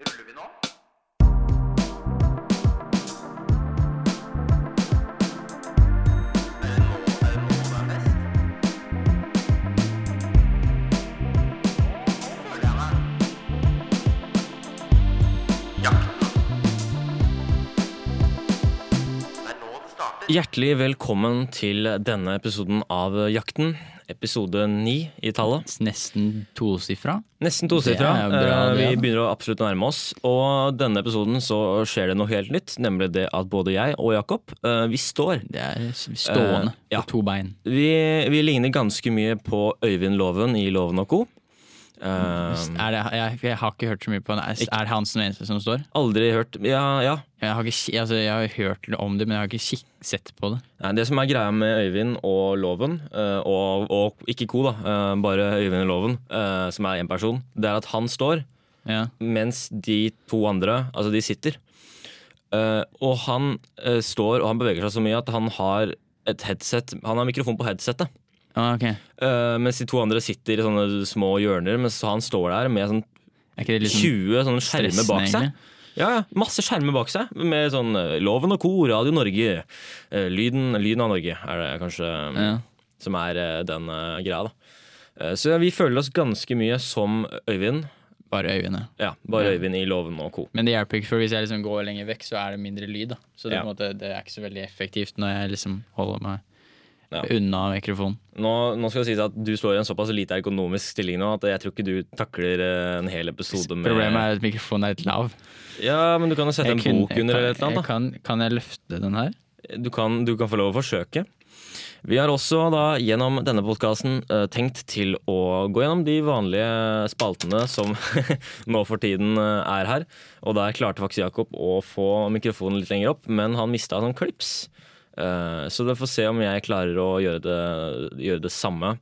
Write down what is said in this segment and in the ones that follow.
Ruller vi nå? Er er er er. Hjertelig velkommen til denne episoden av Jakten. Episode ni i tallet. Nesten tosifra. Nesten tosifra. Det, Vi begynner å absolutt nærme oss. Og denne episoden så skjer det noe helt nytt, nemlig det at både jeg og Jakob, uh, vi står. Det er stående uh, ja. på to bein. Vi, vi ligner ganske mye på Øyvind Loven i Loven og co. Eh, Er det, jeg, jeg har ikke hørt så mye på den. Er, er det han som eneste som står? aldri hørt Ja, ja. Jeg har, ikke, altså, jeg har hørt om det, men jeg har ikke sett på det. Nei, det som er greia med Øyvind og Loven, eh, og, og ikke co, da, eh, bare Øyvind og Loven, eh, som er én person, det er at han står, Ja. mens de to andre, altså de sitter. Og han står og han beveger seg så mye at han har et headset Han har mikrofon på headsetet. Ah, ok. eh, mens de to andre sitter i sånne små hjørner, mens han står der med sånn Er ikke det litt sånn 20 sånne skjermer bak seg. Ja, ja, Masse skjermer bak seg, med sånn eh, Loven og Co., Radio Norge, eh, Lyden, lyden av Norge, er det kanskje Ja. som er den greia, da. Så vi føler oss ganske mye som Øyvind. Bare Øyvind, Ja, bare Ja. Øyvind i Loven og Co. Men det hjelper ikke, for hvis jeg liksom går lenger vekk, så er det mindre lyd. da Så det, Ja. måte, det er ikke så veldig effektivt når jeg liksom holder meg Ja. unna mikrofonen. Nå, nå skal det sies at du står i en såpass lite økonomisk stilling nå at jeg tror ikke du takler eh, en hel episode med Problemet er at mikrofonen er litt lav. Ja, men du kan jo sette en kun- bok under eller et eller jeg kan, kan jeg løfte den her? Du kan, du kan få lov å forsøke. Vi har også da gjennom denne podkasten tenkt til å gå gjennom de vanlige spaltene som nå for tiden eh, er her. Og der klarte faktisk Jakob å få mikrofonen litt lenger opp, men han mista sånn klips. Eh, så vi får se om jeg klarer å gjøre det, gjøre det samme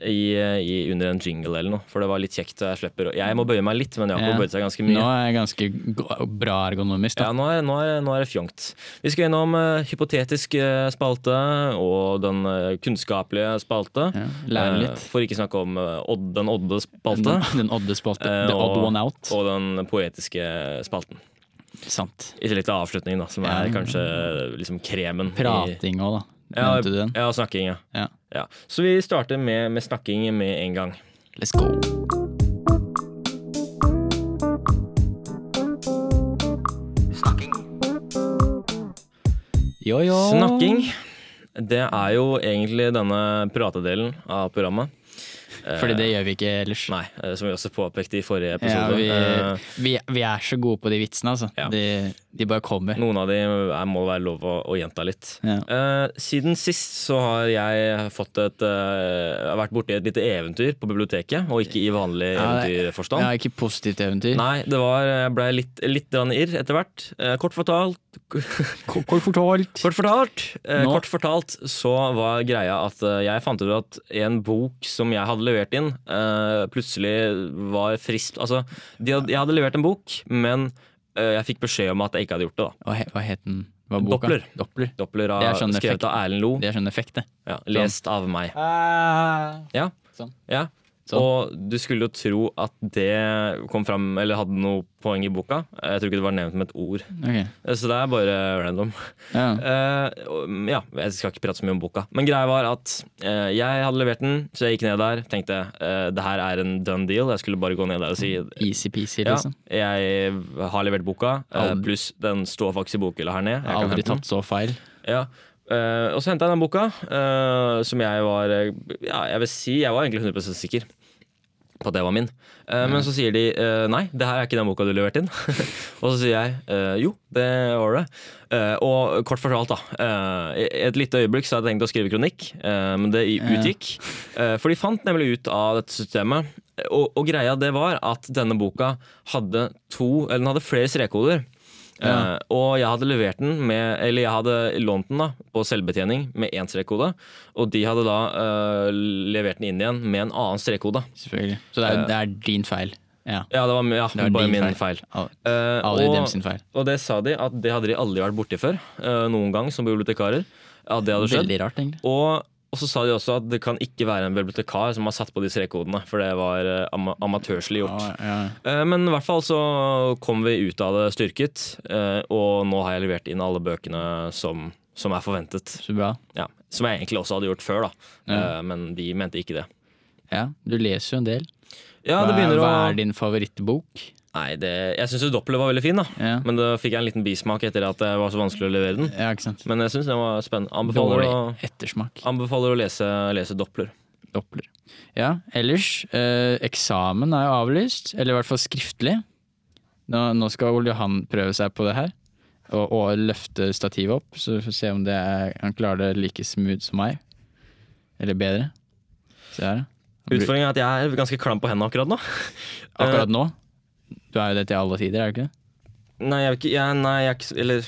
i, i, under en jingle eller noe. For det var litt kjekt. Jeg slipper Jeg må bøye meg litt, men Jakob Ja. bøyde seg ganske mye. Nå er jeg ganske bra ergonomisk. da Ja, nå er, nå, er, nå er det fjongt. Vi skal gjennom uh, hypotetisk eh, spalte og den uh, kunnskapelige spalte. Ja, lære litt. Eh, for ikke snakke om eh, Odd, den Odde spalte. Den, den odde spalte. Eh, The odd one out. Og den poetiske spalten. Sant. I tillegg til avslutningen, da, som Ja. er kanskje liksom kremen. Prating òg, da. Ja, Nevnte du den? ja, snakking, ja. Ja. ja. Så vi starter med, med snakking med en gang. Let's go. Snakking. Jo, jo. Snakking, det er jo egentlig denne pratedelen av programmet. Fordi det gjør vi ikke ellers. Nei, eh, som vi også påpekte i forrige Ja, episode. vi, Eh, vi, vi er så gode på de vitsene, altså. Ja. De, de bare kommer. Noen av de er, må være lov å, å gjenta litt. Ja. Uh, siden sist så har jeg fått et uh, vært borti et lite eventyr på biblioteket, og ikke i vanlig Ja, eventyrforstand. Ja, ikke positivt eventyr. Nei, det var, jeg ble litt, litt irr etter hvert. Uh, kort fortalt Kort fortalt. Kort fortalt, uh, kort fortalt så var greia at jeg fant ut at en bok som jeg hadde levert inn, eh, plutselig var frist Altså, de hadde, jeg hadde levert en bok, men eh, jeg fikk beskjed om at jeg ikke hadde gjort det. da Hva, he, het den? Hva er boka? Doppler. Doppler. Doppler Det er av, sånn skrevet effekt. av Erlend Lo. Det er sånn effekt, det. Ja, lest av meg. Ja. Sånn. ja. Og du skulle jo tro at det kom fram, eller hadde noe poeng i boka. Jeg tror ikke det var nevnt med et ord. Okay. Så det er bare random. Ja. Uh, ja, jeg skal ikke prate så mye om boka. Men greia var at uh, jeg hadde levert den, så jeg gikk ned der. Tenkte uh, det her er en done deal. Jeg skulle bare gå ned der og si Easy-peasy, ja, liksom. jeg har levert boka, uh, pluss den står faktisk i bokhylla her nede. Jeg aldri tatt så feil. Ja. Uh, og så henta jeg den boka, uh, som jeg var uh, Ja, jeg vil si jeg var egentlig 100% sikker på at det var min. Eh, Men så sier de uh, nei, det her er ikke den boka du leverte inn. og så sier jeg uh, jo, det var det. Og kort fortalt, da. et lite øyeblikk så hadde jeg tenkt å skrive kronikk, men det utgikk. For de fant nemlig ut av dette systemet. Og, og greia det var at denne boka hadde to, eller den hadde flere strekkoder. Ja. Eh, og jeg hadde levert den med Eller jeg hadde lånt den da på selvbetjening med én strekkode. Og de hadde da uh, levert den inn igjen med en annen strekkode. Selvfølgelig. Så det er, det er din feil. Ja. Ja, det var ja, Det var bare min feil. feil. Eh, Aldri og, feil. og det sa de at det hadde de aldri vært borti før. Uh, noen gang som bibliotekarer. At det hadde skjedd. Veldig rart, egentlig. Og Og så sa de også at det kan ikke være en bibliotekar som har satt på de strekkodene, for det var am amatørslig gjort. Ja, ja. Eh, Men i hvert fall så kom vi ut av det styrket, eh, og nå har jeg levert inn alle bøkene som, som er forventet. Så bra. Ja. Som jeg egentlig også hadde gjort før, da. Eh, Men de mente ikke det. Ja, du leser jo en del. Ja, det hva, hva er din favorittbok? Nei, det... jeg syns Doppler var veldig fin, da. Ja. Men da fikk jeg en liten bismak etter at det var så vanskelig å levere den. ja, ikke sant. Men jeg syns den var spennende. Anbefaler, å, anbefaler å lese, lese Doppler. Doppler. Ja, ellers eh, Eksamen er jo avlyst, eller i hvert fall skriftlig. Nå, nå skal Ole Johan prøve seg på det her, og, og løfte stativet opp. Så vi får se om det er, han klarer det like smooth som meg. Eller bedre. Se her, da. Utfordringen er at jeg er ganske klam på hendene akkurat nå. Akkurat nå. Du er jo det til alle tider, er du ikke det? Nei, jeg ikke, jeg, nei, jeg ikke Eller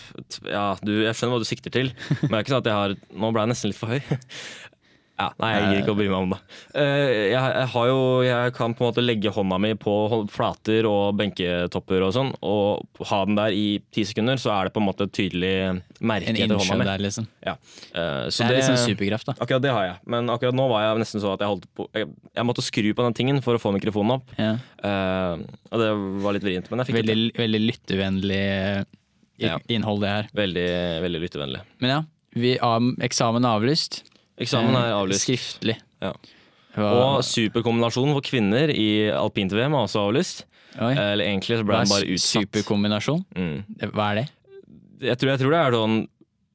ja, du, jeg skjønner hva du sikter til. Men det er ikke sånn at jeg har Nå ble jeg nesten litt for høy. Ja, nei, jeg gir ikke å bry meg om det. Eh, Jeg, har jo Jeg kan på en måte legge hånda mi på flater og benketopper og sånn, og ha den der i ti sekunder, så er det på en måte et tydelig merke En etter hånda mi. der, liksom. Ja. Eh, Så Det er liksom superkraft, da. Akkurat det har jeg. Men akkurat nå var jeg nesten så at jeg holdt på Jeg, jeg måtte skru på den tingen for å få mikrofonen opp. Ja. Eh, og det var litt vrient, men jeg fikk det til. Veldig, veldig lyttevennlig innhold, det her. Veldig, veldig lyttevennlig. Men ja, vi, av- eksamen avlyst. Eksamen er Eh, avlyst. Skriftlig. Ja. Og superkombinasjonen for kvinner i alpint-VM er også avlyst. oi, Eh, Eller egentlig så ble den bare er utsatt. superkombinasjon? Mm. Hva er det? Jeg, tror, jeg tror det er sånn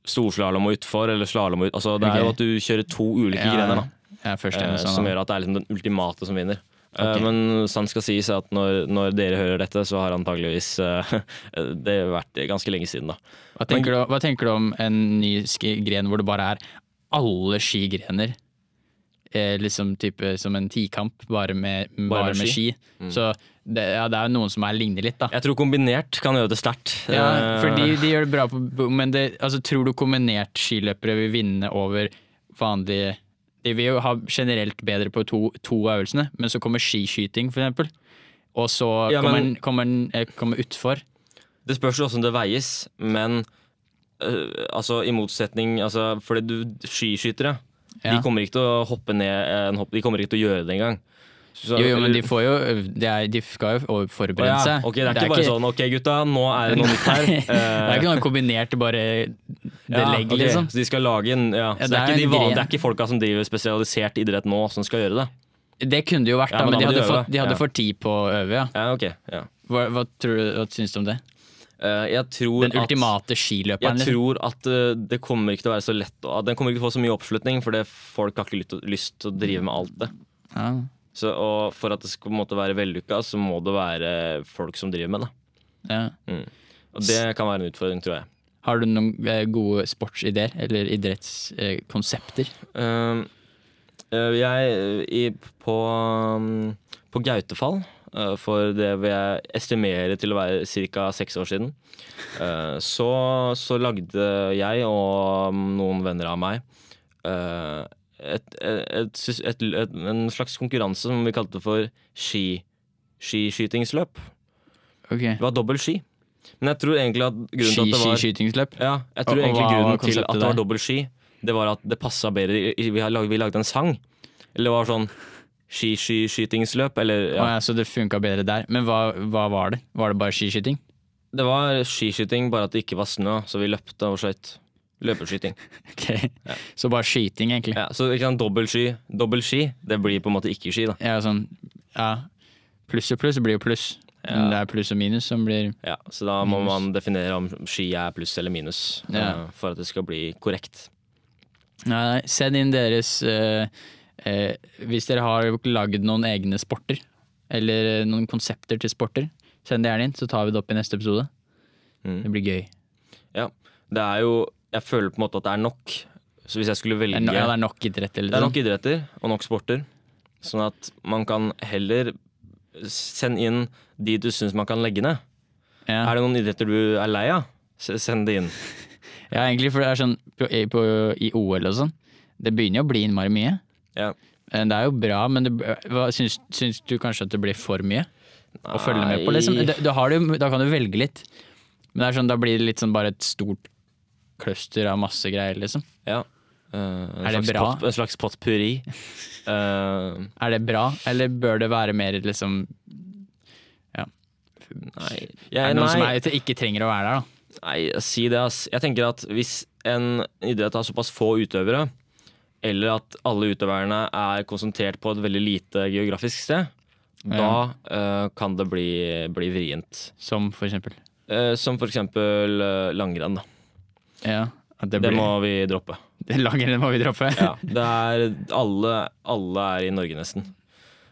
storslalåm og utfor, eller slalåm og ut. Altså, det er jo at du kjører to ulike Ja, grener, da. Ja, eh, sånn, som gjør at det er liksom den ultimate som vinner. Okay. Men sant skal sies at når, når dere hører dette, så har antageligvis eh, det vært ganske lenge siden, da. hva, tenker du, hva tenker du om en ny gren hvor det bare er alle skigrener? Eh, liksom type som en tikamp, bare med, bare med med ski? ski. Mm. Så det, ja, det er jo noen som er ligner litt, da. Jeg tror kombinert kan gjøre det sterkt. Ja, Eh, for de, de gjør det bra på Men det, altså, tror du kombinert skiløpere vil vinne over vanlige De vil jo ha generelt bedre på to, to av øvelsene, men så kommer skiskyting, for eksempel. Og så Ja, kommer, den, kommer, eh, kommer utfor. Det spørs jo åssen det veies, men altså i motsetning altså, Fordi du skiskyttere Ja. De kommer ikke til å hoppe ned hopp, De kommer ikke til å gjøre det engang. Så- Jo, jo, men de får jo er, De skal jo forberede ja, seg. Det er ikke bare sånn Ok, gutta, nå er det noe nytt her. det er ikke noe kombinert bare det Ja, legg, okay. liksom. Så de skal lage en ja, det, det er er ikke de en gren. det er ikke folka som driver spesialisert idrett nå, som skal gjøre det. Det kunne det jo vært, da, men men, da de de hadde, de, fått, de hadde fått tid på å øve, ja. Ja, ok ja. Hva, hva, tror du, hva syns du om det? Eh, Jeg tror Den at ultimate skiløperen, Jeg liksom. tror at uh, det kommer ikke til å være så lett Den kommer ikke til å få så mye oppslutning, for folk har ikke lyst, til å drive med alt det. Ja. Så, og for at det skal måte være vellykka, så må det være folk som driver med det. Ja. Og det kan være en utfordring, tror jeg. Har du noen eh, gode sportsideer eller idrettskonsepter? Uh, jeg i, på, um, på Gautefall, for det vil jeg estimere til å være ca. seks år siden, uh, så, så lagde jeg og noen venner av meg uh, et, et, et, en slags konkurranse som vi kalte for ski, skiskytingsløp. Okay. Det var dobbel ski. Men jeg tror egentlig at grunnen til at det var Skiskytingsløp? Ja, jeg tror Og- egentlig grunnen til at det var dobbel ski, det var at det passa bedre Vi, har vi lagde en sang. Eller det var sånn skiskytingsløp, eller ja. Ah, ja, så det funka bedre der. Men hva, hva var det? Var det bare skiskyting? Det var skiskyting, bare at det ikke var snø, så vi løpte og skøyt. Løpeskyting. Ok. Så bare skyting, egentlig. Ja, så ikke sant, dobbel sky, dobbel ski, det blir på en måte ikke ski, da. Ja, sånn, ja. Pluss og pluss blir jo pluss. Men det er pluss og minus som blir Ja, så da må Minus. man definere om ski er pluss eller minus, Ja. eh, for at det skal bli korrekt. Nei, send inn deres eh, eh, Hvis dere har lagd noen egne sporter, eller noen konsepter til sporter, send det gjerne inn, så tar vi det opp i neste episode. Mm. Det blir gøy. Ja, det er jo Jeg føler på en måte at det er nok. Så hvis jeg skulle velge no, ja, det er nok idretter. Liksom. Det er sånn. nok idretter og nok sporter, sånn at man kan heller sende inn de du syns man kan legge ned. Ja. Er det noen idretter du er lei av? Send det inn. ja, egentlig, for det er sånn på, i- på, i OL og sånn, det begynner jo å bli innmari mye. Ja. Eh, Det er jo bra, men det, hva, syns, syns du kanskje at det blir for mye å følge med på? Liksom? Da, da, har du, da kan du velge litt, men det er sånn, da blir det litt sånn bare et stort cluster av masse greier, liksom. Ja. Uh, Er det bra? Pot, en slags potpurri. uh, Er det bra, eller bør det være mer liksom nei, Er jeg, det noen som er, ikke trenger å være der, da? nei, si det, ass. Jeg tenker at hvis en idrett har såpass få utøvere, eller at alle utøverne er konsentrert på et veldig lite geografisk sted, da uh, kan det bli, bli vrient. Som for eksempel. Uh, som for eksempel uh, langrenn. Da. Ja, det, Det må vi droppe. det langrenn må vi droppe. Ja, det er alle, alle er i Norge nesten.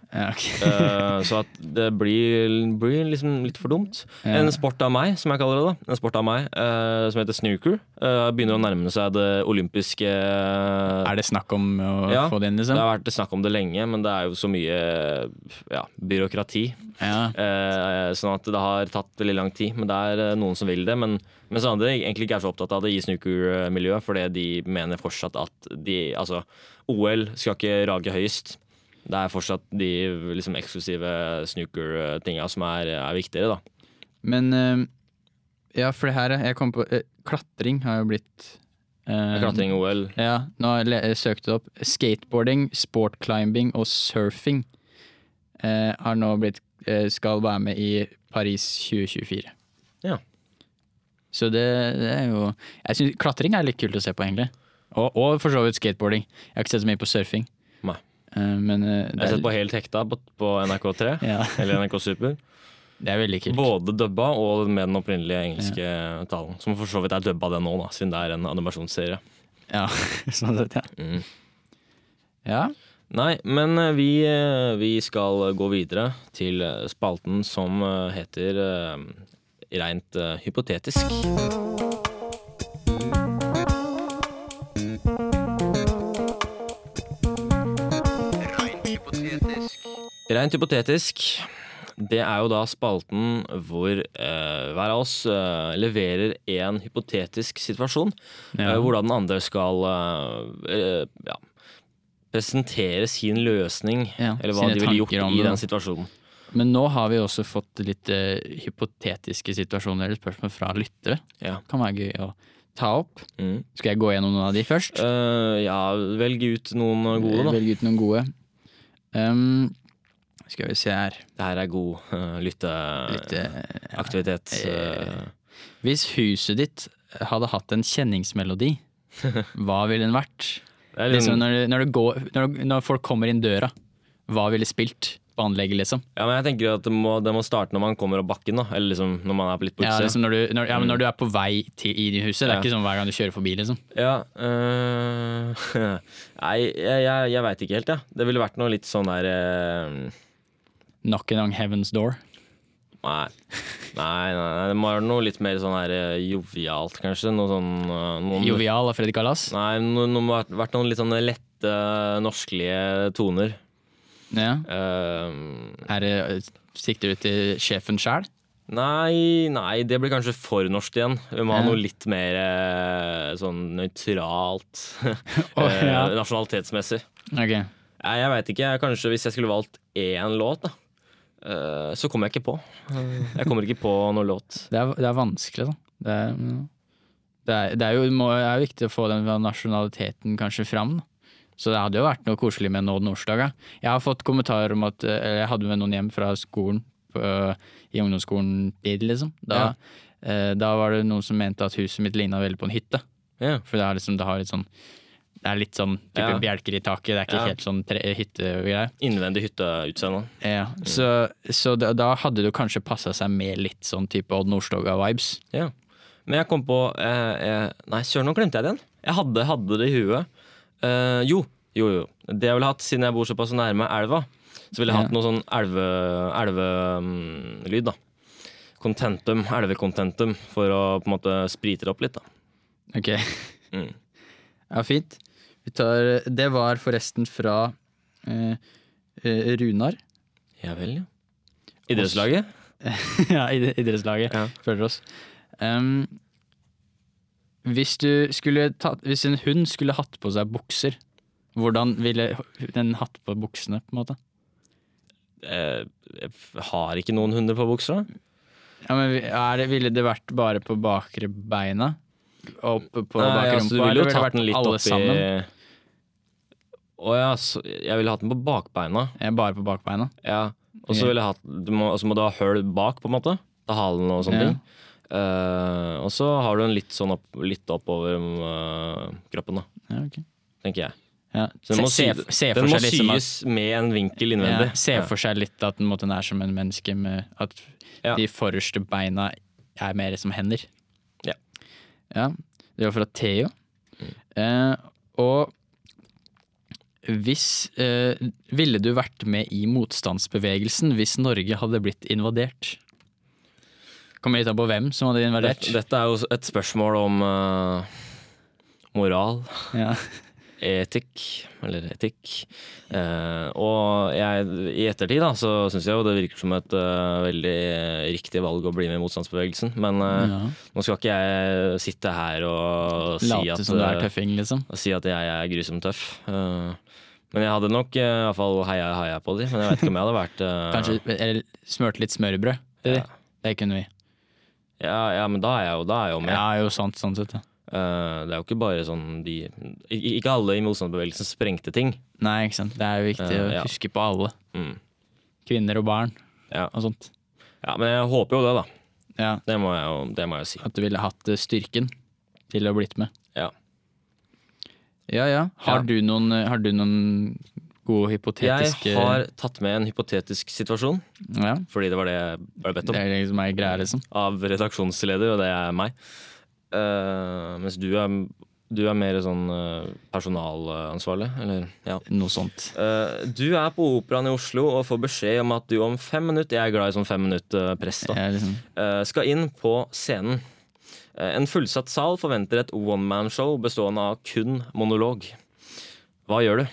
Ja, okay. Eh, så at det blir, blir liksom litt for dumt. Ja. En sport av meg, som jeg kaller det. da En sport av meg eh, Som heter snooker. eh, begynner å nærme seg det olympiske Er det snakk om å Ja, få det inn, Det liksom? har vært snakk om det lenge, men det er jo så mye ja, byråkrati. Ja. Sånn at det har tatt veldig lang tid. Men det er noen som vil det. Men, mens andre egentlig ikke er så opptatt av det i snookermiljøet, fordi de mener fortsatt at de Altså, OL skal ikke rage høyest. Det er fortsatt de liksom, eksklusive snooker-tinga som er, er viktigere, da. Men eh, Ja, for det her Jeg kom på eh, Klatring har jo blitt eh, Klatring-OL. Ja, nå jeg le- jeg opp. Skateboarding, sportclimbing og surfing eh, har nå blitt eh, skal være med i Paris 2024. Ja. Så det, det er jo Jeg synes Klatring er litt kult å se på, egentlig. Og, og for så vidt skateboarding. Jeg har ikke sett så mye på surfing. Nei. Eh, men eh, Jeg har sett på er, Helt hekta på, på NRK3, ja, eller NRK Super. det er veldig kult. Både dubba og med den opprinnelige engelske talen. Som for så vidt er dubba den nå, da, siden det er en animasjonsserie. Ja, sånn sett, ja. Mm. ja. Nei, men eh, vi, vi skal gå videre til spalten som heter Rent Reint hypotetisk. Reint hypotetisk, det er jo da spalten hvor eh, hver av oss eh, leverer en hypotetisk situasjon. Ja. eh, hvordan den andre skal eh, eh, ja, presentere sin løsning, Ja, eller hva de ville gjort i den situasjonen. Men nå har vi også fått litt eh, hypotetiske situasjoner eller spørsmål fra lyttere. Ja. Kan være gøy å ta opp. Mm. Skal jeg gå gjennom noen av de først? Uh, ja, velg ut noen gode, da. Velg ut noen gode. Um, skal vi se her Det her er god uh, lytteaktivitet. lytteaktivitet. ja. uh, Hvis huset ditt hadde hatt en kjenningsmelodi, hva ville den vært? litt Liksom når, du, når, du går, når, du, når folk kommer inn døra, hva ville spilt på anlegget, liksom? ja, men jeg tenker at det må, det må starte når man kommer opp bakken, da. Eller liksom når man er på litt på Ja, liksom når, du, når, ja, men når du er på vei til, i huset. Det er Ja. ikke sånn hver gang du kjører forbi, liksom. Ja, øh, Nei, jeg, jeg, jeg veit ikke helt, jeg. Det ville vært noe litt sånn der øh, Knocking on heaven's door. nei. nei, nei, nei, det må være noe litt mer sånn her øh, jovialt, kanskje. Noe sånn øh, noen, Jovial av Freddy Kalas. Nei, noe må ha vært noen litt sånne lette norsklige toner. Ja. Uh, Er det, sikter du til sjefen sjæl? nei, nei, det blir kanskje for norsk igjen. Vi må ha noe litt mer eh, sånn nøytralt. Eh, ja. Nasjonalitetsmessig. Okay. Jeg, jeg veit ikke. Kanskje hvis jeg skulle valgt én låt, da. Eh, så kommer jeg ikke på. Eh, Jeg kommer ikke på noen låt. Det er, det er vanskelig, da. Det er, det er, det er jo må, det er viktig å få den nasjonaliteten kanskje fram. Da. Så det hadde jo vært noe koselig med Nåden Orsdag. Jeg har fått kommentarer om at eh, Jeg hadde med noen hjem fra skolen på, i ungdomsskolen tid, liksom. Da, eh, da var det noen som mente at huset mitt ligna veldig på en hytte. Ja. For det, liksom, det har litt sånn Det er litt sånn type Ja. bjelker i taket. Det er ikke Ja. helt sånn hyttegreier. Innvendig hytteutseende. Ja, så, så da, da hadde det kanskje passa seg med litt sånn type Odd Nordstoga-vibes. Ja. Men jeg kom på eh, eh, Nei, søren, nå glemte jeg det igjen. Jeg hadde, hadde det i huet. Eh, jo, jo, jo. Det jeg ville hatt, siden jeg bor såpass nærme elva, så ville jeg hatt noe sånn elvelyd, elve, da. Contentum, elvecontentum, for å på en måte sprite det opp litt, da. Ok, Mm. ja fint. Tar, det var forresten fra eh, eh, Runar. Ja vel, ja. Idrettslaget? ja, idrettslaget. Ja. Følger oss. Um, hvis, du skulle tatt, hvis en hund skulle hatt på seg bukser, hvordan ville den hatt på buksene, på en måte? Eh, jeg har ikke noen hunder på bukser, da. Ja, men er det, Ville det vært bare på bakre beina? Oppe på Nei, bakrumpa? altså, du ville jo tatt den litt alle opp i sammen? Å ja, så jeg ville hatt den på bakbeina. Eh, Bare på bakbeina? Ja. Og så ville jeg hatt du må, Og så må du ha høl bak, på en måte. Ta halen og sånne Ja. ting. Eh, og så har du den litt sånn opp, litt oppover uh, kroppen, da. Ja, ok. tenker jeg. Ja. Så den må, se, sy, den må liksom at syes med en vinkel innvendig. ja. Se for seg litt at den, måtte, den er som en menneske med At Ja. de forreste beina er mer som hender. Ja. Ja, Det var fra Theo. Eh, og hvis eh, Ville du vært med i motstandsbevegelsen hvis Norge hadde blitt invadert? Kommer litt an på hvem som hadde invadert. Dette, dette er jo et spørsmål om uh, moral, Ja. etikk, eller etikk. Eh, og jeg, i ettertid da, så syns jeg jo det virker som et uh, veldig riktig valg å bli med i motstandsbevegelsen. Men uh, Ja. nå skal ikke jeg sitte her og si Late at, som du er eh, tøffing, liksom. si at jeg er grusomt tøff. Uh, men jeg hadde nok uh, iallfall heia, heia på de, men jeg vet ikke om jeg hadde vært Kanskje eller smørt litt smørbrød. Ja. Det kunne vi. ja, ja, men da er jeg jo, da er jeg jo med. Ja, jo sant, sånn sett. Ja. Eh, det er jo ikke bare sånn de Ikke alle i motstandsbevegelsen sprengte ting. Nei, ikke sant. Det er jo viktig Eh, å ja. huske på alle. Mm. Kvinner og barn Ja. og sånt. ja, men jeg håper jo det, da. Ja, Det må jeg jo, det må jeg jo si. At du ville hatt eh, styrken til å blitt med. Ja. Ja ja. Har. Du, noen, har du noen gode hypotetiske Jeg har tatt med en hypotetisk situasjon, Ja, fordi det var det jeg ble bedt om det er liksom greia, liksom. av redaksjonsleder, og det er meg. Eh, mens du er, du er mer sånn uh, personalansvarlig, eller ja. Noe sånt. Uh, du er på Operaen i Oslo og får beskjed om at du om fem minutter Jeg er glad i sånn fem minutter press, da. Er liksom, skal inn på scenen. En fullsatt sal forventer et one-man-show bestående av kun monolog. Hva gjør du?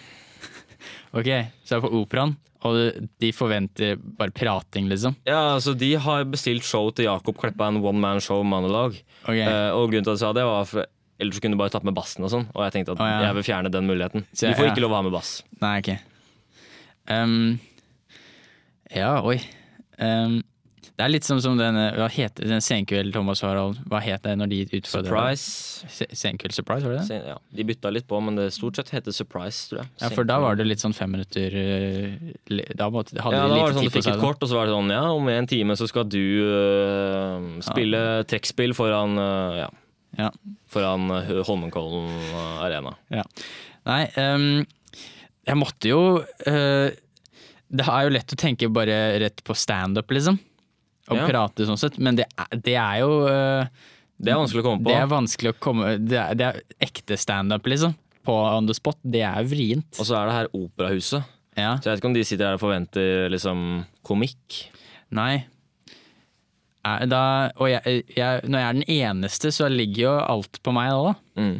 ok, så er jeg på operaen, og de forventer bare prating, liksom. Ja, altså De har bestilt show til Jakob Kleppa, en one-man-show-monolog. Okay. Eh, og grunnen til at jeg sa det, var for ellers kunne du bare tatt med bassen og sånn. Og jeg tenkte at oh, ja. jeg vil fjerne den muligheten. Så jeg- får ja. ikke lov å ha med bass. Nei, ok. Um, ja, oi. Um, det er litt som, som den, eh, hva heter den Senkveld, Thomas Harald, hva het det når de utfordrer? Surprise. Se- Senkveld Surprise, var det det? Sen, Ja, de bytta litt på, men det stort sett heter surprise, tror jeg. Ja, for da var det litt sånn fem minutter eh, Da måtte, hadde Ja, de da var det sånn tid du fikk et kort, og så var det sånn Ja, om en time så skal du øh, spille trekkspill foran øh, Ja, Ja. foran øh, Holmenkollen øh, arena. Nei, um, jeg måtte jo eh, Det er jo lett å tenke bare rett på standup, liksom. Og Ja. prate sånn sett, men det er, det er jo uh, Det er vanskelig å komme på. Det er vanskelig å komme Det er, det er ekte standup, liksom. På on the spot. Det er vrient. Og så er det her Operahuset. Ja. Så jeg vet ikke om de sitter her og forventer liksom komikk. Nei. Da, og jeg, jeg, når jeg er den eneste, så ligger jo alt på meg da. Mm.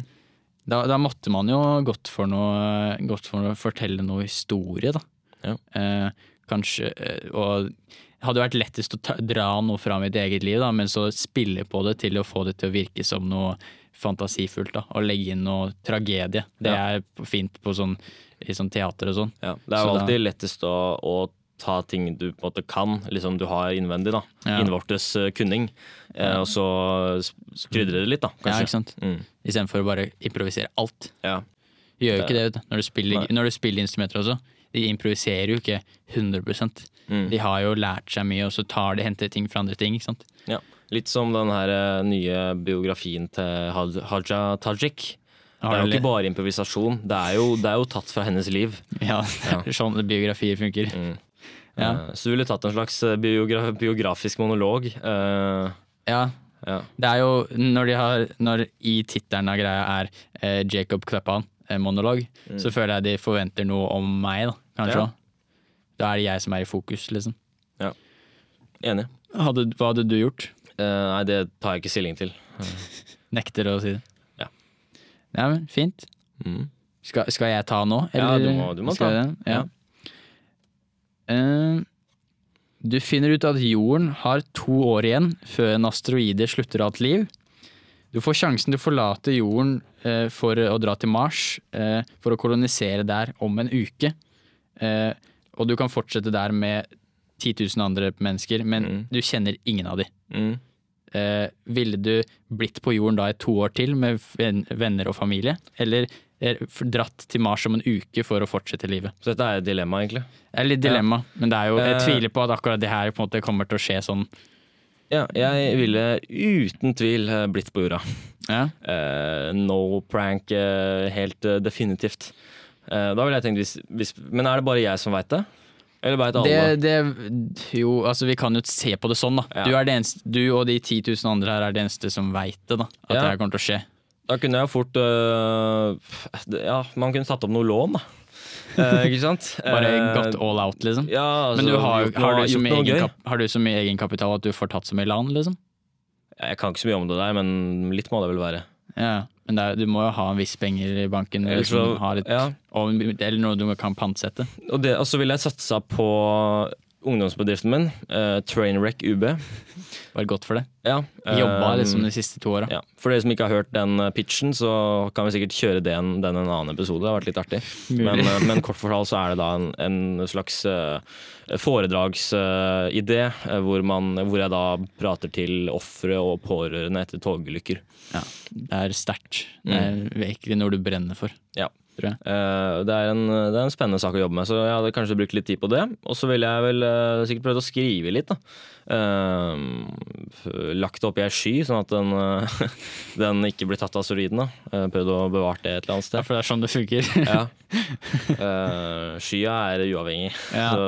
Da, da måtte man jo gått for noe Gått for å fortelle noe historie, da. Ja. Eh, kanskje eh, Og hadde vært lettest å ta, dra noe fra mitt eget liv, da, men så spille på det til å få det til å virke som noe fantasifullt. da Og legge inn noe tragedie. Det Ja. er fint på sånn, i sånn teater og sånn. Ja, det er jo alltid da- lettest å, å ta ting du på en måte kan, liksom du har innvendig. da Ja. Innvortes øh, kunning. Eh, og så krydre det litt, da, Ja, ikke sant? Mm. Istedenfor å bare improvisere alt. Ja. Gjør jo ikke det vet du. Når, du spiller, når du spiller instrumenter også. De improviserer jo ikke 100 Mm. De har jo lært seg mye, og så tar de henter ting fra andre ting. ikke sant? Ja. Litt som den her eh, nye biografien til Haj- Haja Tajik. Det er jo ikke bare improvisasjon, det er jo, det er jo tatt fra hennes liv. Ja, sånn biografier funker. Mm. Ja. Eh, Så du ville tatt en slags eh, biogra biografisk monolog. Uh, Ja, ja. det er jo når de har Når i tittelen av greia er uh, Jacob Kleppan, monolog, så føler jeg de forventer noe om meg, da, kanskje. òg. Ja. Da er det jeg som er i fokus, liksom. Enig. Hadde, hva hadde du gjort? Eh, nei, det tar jeg ikke stilling til. Nekter å si det. Ja. Ja, men fint. Mm. Skal, skal jeg ta nå? Ja, du må- du må ta. jeg? Ja. Uh, du finner ut at jorden har to år igjen før en asteroide slutter alt liv. Du får sjansen til å forlate jorden eh, for å dra til Mars eh, for å kolonisere der om en uke. Eh, og du kan fortsette der med 10 000 andre mennesker, men Mm. du kjenner ingen av dem. Mm. eh, ville du blitt på jorden da i to år til med venner og familie? Eller dratt til Mars om en uke for å fortsette livet? Så dette er et dilemma, egentlig. Det er litt dilemma, men det er jo, jeg Eh. tviler på at akkurat det her på en måte kommer til å skje sånn. Ja, jeg ville uten tvil blitt på jorda. Ja. Eh, no prank, eh, helt eh, definitivt. Eh, da ville jeg tenkt hvis, hvis Men er det bare jeg som veit det? Eller veit alle? Det, det, jo, altså vi kan jo se på det sånn, da. Ja. Du, er det eneste, du og de 10 000 andre her er det eneste som veit det, da. At Ja. det her kommer til å skje. Da kunne jeg fort øh, Ja, man kunne tatt opp noe lån, da. Eh, ikke sant? Bare Eh, gått all out, liksom. Ja, altså, Men du har, har, du så mye har du så mye egenkapital at du får tatt så mye lån, liksom? Jeg kan ikke så mye om det der, men litt må det vel være. Ja, men er, du må jo ha en viss penger i banken, liksom, så- litt, ja. og, eller noe du kan pantsette. Og det, og så ville jeg satsa på ungdomsbedriften min, uh, Trainwreck UB. Bare godt for det. Ja, Jobba eh, liksom de siste to åra. Ja. For dere som ikke har hørt den eh, pitchen, så kan vi sikkert kjøre den, den en annen episode. Det har vært litt artig. Men, eh, men kort fortalt så er det da en, en slags uh, foredragsidé hvor, man- hvor jeg da prater til ofre og pårørende etter togulykker. Ja, det er sterkt. Det er virkelig når du brenner for. Ja. Tror jeg. Eh, det, er en, det er en spennende sak å jobbe med, så jeg hadde kanskje brukt litt tid på det. Og så ville jeg vel eh, sikkert prøvd å skrive litt, da. Eh, lagt det i ei sky, sånn at den, den ikke blir tatt av asteroiden. da. Prøvd å bevare det et eller annet Ja, sted. for det er sånn det funker. Ja. Skya er uavhengig. Ja. Så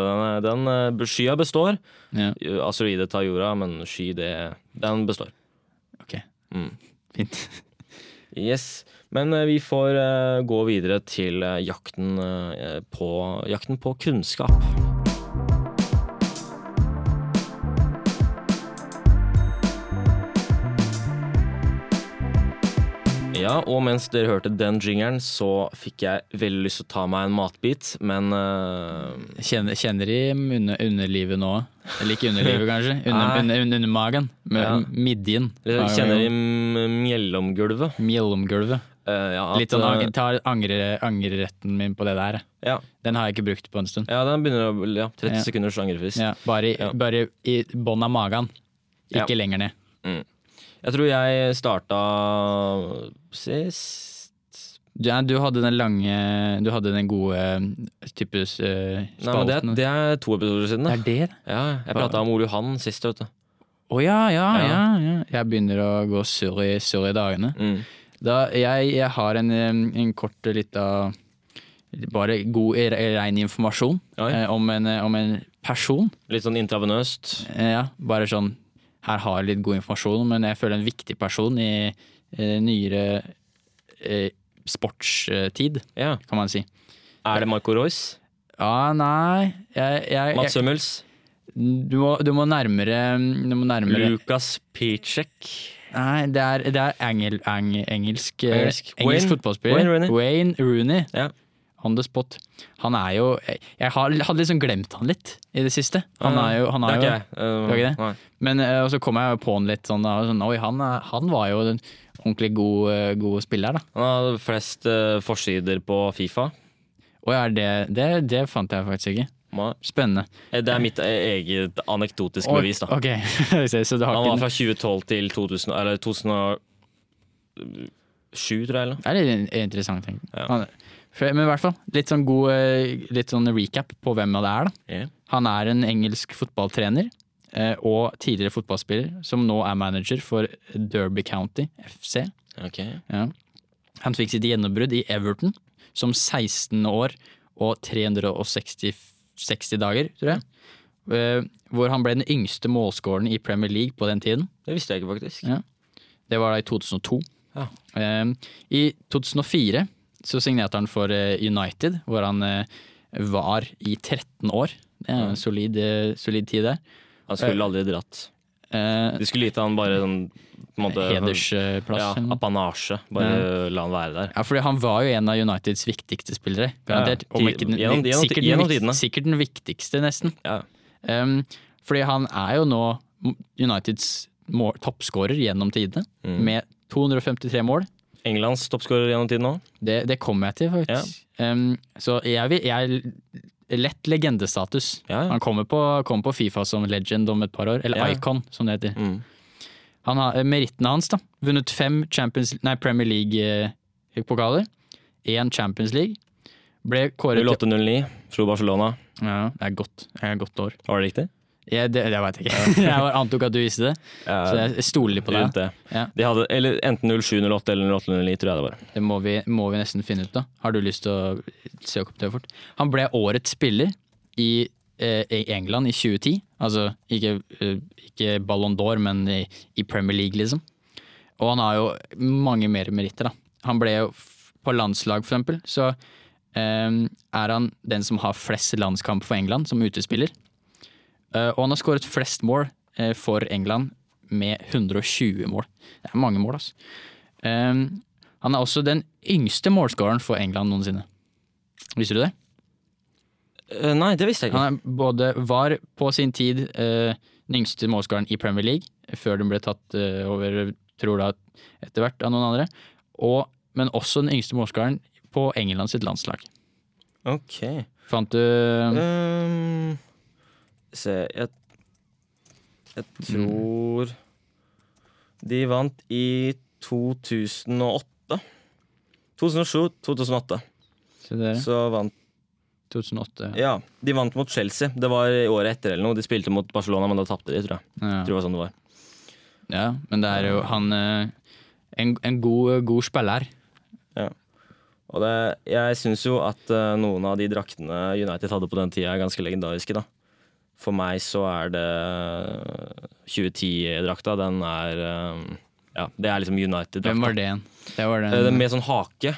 den, den, skya består. ja, Asteroide tar jorda, men sky, det, den består. ok. Mm. Fint. Yes. Men eh, vi får eh, gå videre til eh, jakten, på, jakten på kunnskap. Ja, og mens dere hørte den jingeren, så fikk jeg veldig lyst til å ta meg en matbit, men uh... Kjenner, kjenner de under, underlivet nå? Eller ikke underlivet, kanskje? Under, under, under, under magen. Med Ja. midjen. jeg kjenner i mjellomgulvet. Mellomgulvet. eh, ja, at, Litt sånn eh, ang- tar angre, angreretten min på det der. ja, Den har jeg ikke brukt på en stund. ja, den begynner å Ja, 30 Ja. sekunders angrefrist. Bare, i- Ja. bare i bånn av magen. Ikke lenger ned. Jeg tror jeg starta sist ja, du hadde den lange Du hadde den gode eh, type uh, Nei, men det, det er to episoder siden. Det er det? Ja, jeg prata om Ole Johan sist, vet du. Å ja, ja, Ja. ja, ja. Jeg begynner å gå surr i, surr i dagene. Mm. Da, jeg, jeg har en, eh, en kort lita Bare god, eh, rein informasjon eh, om, en, eh, om en person. Litt sånn intravenøst. Eh, ja, bare sånn Her har jeg litt god informasjon, men jeg føler en viktig person i eh, nyere eh, sportstid, Ja. kan man si. Er det Marco Royce? Ja, nei jeg, jeg, Mats Hummels? du, du må nærmere Du må nærmere Lukas Picek? Nei, det er, det er engel, eng, engelsk, eh, Engelsk. engelsk Wayne- fotballspiller. Wayne Rooney. Wayne Rooney. Ja. On the spot. Han er jo Jeg, hadde liksom glemt han litt i det siste. Han er jo, han det er er jo ikke jeg. Uh, er ikke det? Men eh, og så kom jeg jo på han litt sånn, sånn Oi, han, er- han var jo en ordentlig god, god spiller, da. Han hadde flest uh, forsider på Fifa. Å ja, det, det, det fant jeg faktisk ikke. Spennende. Eh, Det er mitt eget anekdotisk oh, bevis. da Okay. så du har Han var fra 2012 til 2000, eller 2007, tror jeg. eller? Det er litt interessant. tenk. Ja. Han, men i hvert fall, litt sånn god eh, Litt sånn recap på hvem det er. da. Yeah. Han er en engelsk fotballtrener eh, og tidligere fotballspiller som nå er manager for Derby County FC. Okay. Ja. Han fikk sitt gjennombrudd i Everton som 16 år og 360 60 dager, tror jeg. Eh, hvor han ble den yngste målskåreren i Premier League på den tiden. Det visste jeg ikke, faktisk. Ja. Det var da i 2002. Ja. Eh, I 2004 så signerte han for eh, United, hvor han eh, var i 13 år. Det er en solid, eh, solid tid der. Han skulle aldri dratt. De skulle gitt han bare en måte, Hedersplass. Ja, apanasje. Bare la han være der. Ja, fordi han var jo en av Uniteds viktigste spillere. Ja, ikke den, gjennom- gjennom- sikkert, den, gjennom tidene. sikkert den viktigste, nesten. Ja. Um, fordi han er jo nå Uniteds toppskårer gjennom tidene, Mm. med 253 mål. Englands toppskårer gjennom tiden òg. Det, det kommer jeg til, faktisk. Um, så jeg, vil, jeg Lett legendestatus. Ja, ja. Han kommer på, kommer på Fifa som legend om et par år. Eller Ja. Icon, som det heter. Mm. Han har, eh, Merittene hans, da. Vunnet fem Champions, nei, Premier League-pokaler. Én Champions League. Ble kåret til 08-09, slo Barcelona. Ja, det er godt. Det er et godt år. Var det riktig? Jeg, det det veit jeg ikke. jeg antok at du visste det, så jeg stoler litt på deg. Ja. De hadde eller enten 07-08 eller 08-09, tror jeg det var. Det må vi, må vi nesten finne ut, da. Har du lyst til å søke opp det fort? Han ble årets spiller i, eh, i England i 2010. Altså ikke, eh, ikke Ballon d'Or, men i, i Premier League, liksom. Og han har jo mange mer meritter, da. Han ble jo på landslag, for eksempel, så eh, er han den som har flest landskamp for England som utespiller. Eh, og han har skåret flest mål eh, for England med 120 mål. Det er mange mål, altså. Han er også den yngste målskåreren for England noensinne. Visste du det? Eh, nei, det visste jeg ikke. Han både var på sin tid den yngste målskåreren i Premier League, før den ble tatt over, tror da, etter hvert av noen andre, og, men også den yngste målskåreren på England sitt landslag. Ok. Fant du Ehm, se, jeg, jeg tror De vant i 2008. 2007-2008. Så, Så vant 2008. Ja, de vant mot Chelsea. Det var i året etter eller noe. De spilte mot Barcelona, men da tapte de, tror jeg. Ja. Tror det var sånn det var. ja, men det er jo han eh, En, en god, god spiller. Og det, jeg syns jo at eh, noen av de draktene United hadde på den tida, er ganske legendariske, da. For meg så er det 2010-drakta. Den er eh, Ja, det er liksom United-drakta. Hvem var det igjen? Det var den, Eh, den Med sånn hake.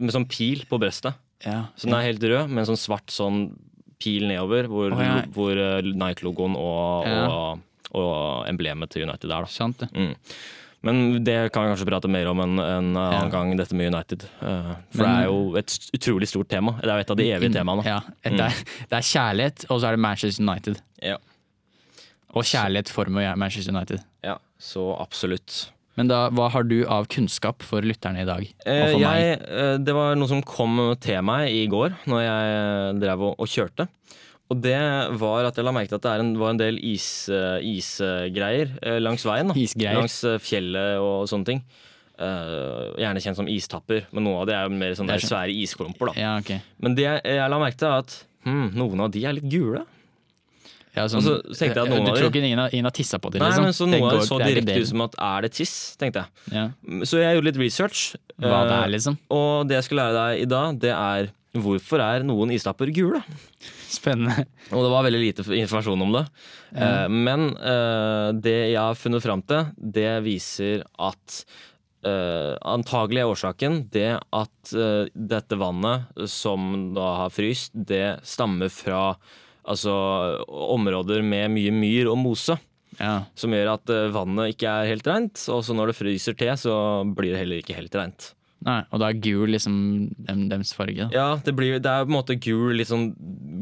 Med sånn pil på brestet. ja. Så den er helt rød, med en sånn svart sånn pil nedover, hvor, oh, ja. hvor eh, Nike-logoen og, Ja. og, og emblemet til United er. da Sant det. Mm. Men det kan vi kanskje prate mer om en, en annen Ja. gang, dette med United. Uh, for Men- det er jo et utrolig stort tema. Det er jo et av de evige temaene. Ja, det, er, det er kjærlighet, og så er det Manchester United. Ja. Og kjærlighet for Manchester United. Ja, så absolutt. Men da, hva har du av kunnskap for lytterne i dag? Og Eh, for jeg, meg? det var noe som kom til meg i går, når jeg drev og, og kjørte. Og det var at jeg la merke til at det er en, var en del is, eh, isgreier eh, langs veien. Isgreier. Langs eh, fjellet og sånne ting. Uh, gjerne kjent som istapper, men noe av det er jo mer sånne er sånn- svære isklumper. Da. Ja, okay. Men det jeg, jeg la merke til, er at hm, noen av de er litt gule. Ja, sånn, Og så tenkte jeg at noen du tror ikke ingen har, ingen har tissa på dem? Nei, Liksom. men så Noe går- så direkte ut som at er det tiss, tenkte jeg. ja. Så jeg gjorde litt research. Hva det er, liksom. Og det jeg skal lære deg i dag, det er hvorfor er noen istapper gule? Spennende. Og det var veldig lite informasjon om det. Eh, men eh, det jeg har funnet fram til, det viser at Uh, antagelig er årsaken det at dette vannet som da har fryst, det stammer fra altså, områder med mye myr og mose. Ja. Som gjør at vannet ikke er helt rent. Og så når det fryser til, så blir det heller ikke helt rent. Nei, og da er gul liksom dem, dems farge. Da. Ja, det, blir, det er på en måte gul, sånn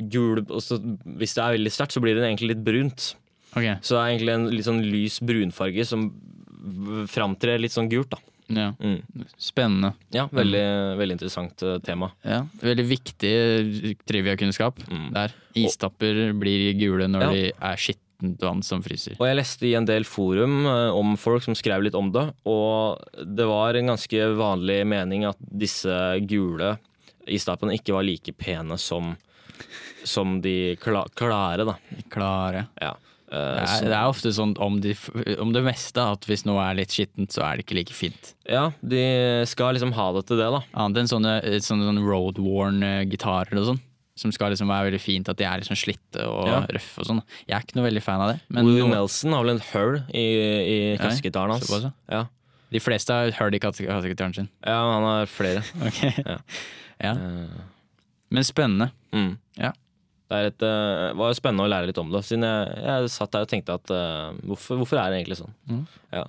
gul så, Hvis det er veldig sterkt, så blir det egentlig litt brunt. Okay. Så det er egentlig en litt sånn lys brunfarge som framtrer litt sånn gult, da. ja. Mm. Spennende. Ja, veldig, veldig interessant eh, tema. Ja, Veldig viktig triviakunnskap Mm. der. Istapper blir gule når Ja. de er skittent vann som fryser. Og jeg leste i en del forum eh, om folk som skrev litt om det, og det var en ganske vanlig mening at disse gule istappene ikke var like pene som, som de kla klare, da. Klare. Ja. Eh, Det er, så- det er ofte sånn om, de, om det meste at hvis noe er litt skittent, så er det ikke like fint. ja, de skal liksom ha det til det, da. Annet enn sånne, sånne, sånne road-worn eh, og sånn. Som skal liksom være veldig fint, at de er liksom slitte og Ja. røffe og sånn. Jeg er ikke noe veldig fan av det. Men Willie Nelson har vel en hull i, i kassegitaren hans. Altså. ja. De fleste har hull i kasse- kassegitaren sin. ja, han har flere. Ok. Ja. ja. Eh, Men spennende. Mm. Ja. Det et, uh, var spennende å lære litt om det, siden jeg, jeg satt der og tenkte at uh, hvorfor, hvorfor er det egentlig sånn? Mm. Ja.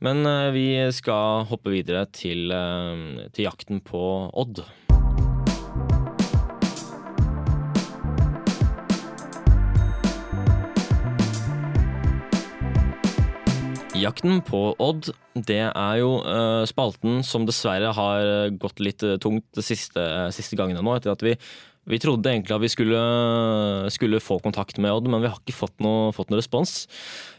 Men uh, vi skal hoppe videre til, til jakten på Odd. Jakten på Odd, det er jo uh, spalten som dessverre har gått litt eh, tungt de siste, siste gangene nå, etter at vi Vi trodde egentlig at vi skulle, skulle få kontakt med Odd, men vi har ikke fått noe, fått noe respons.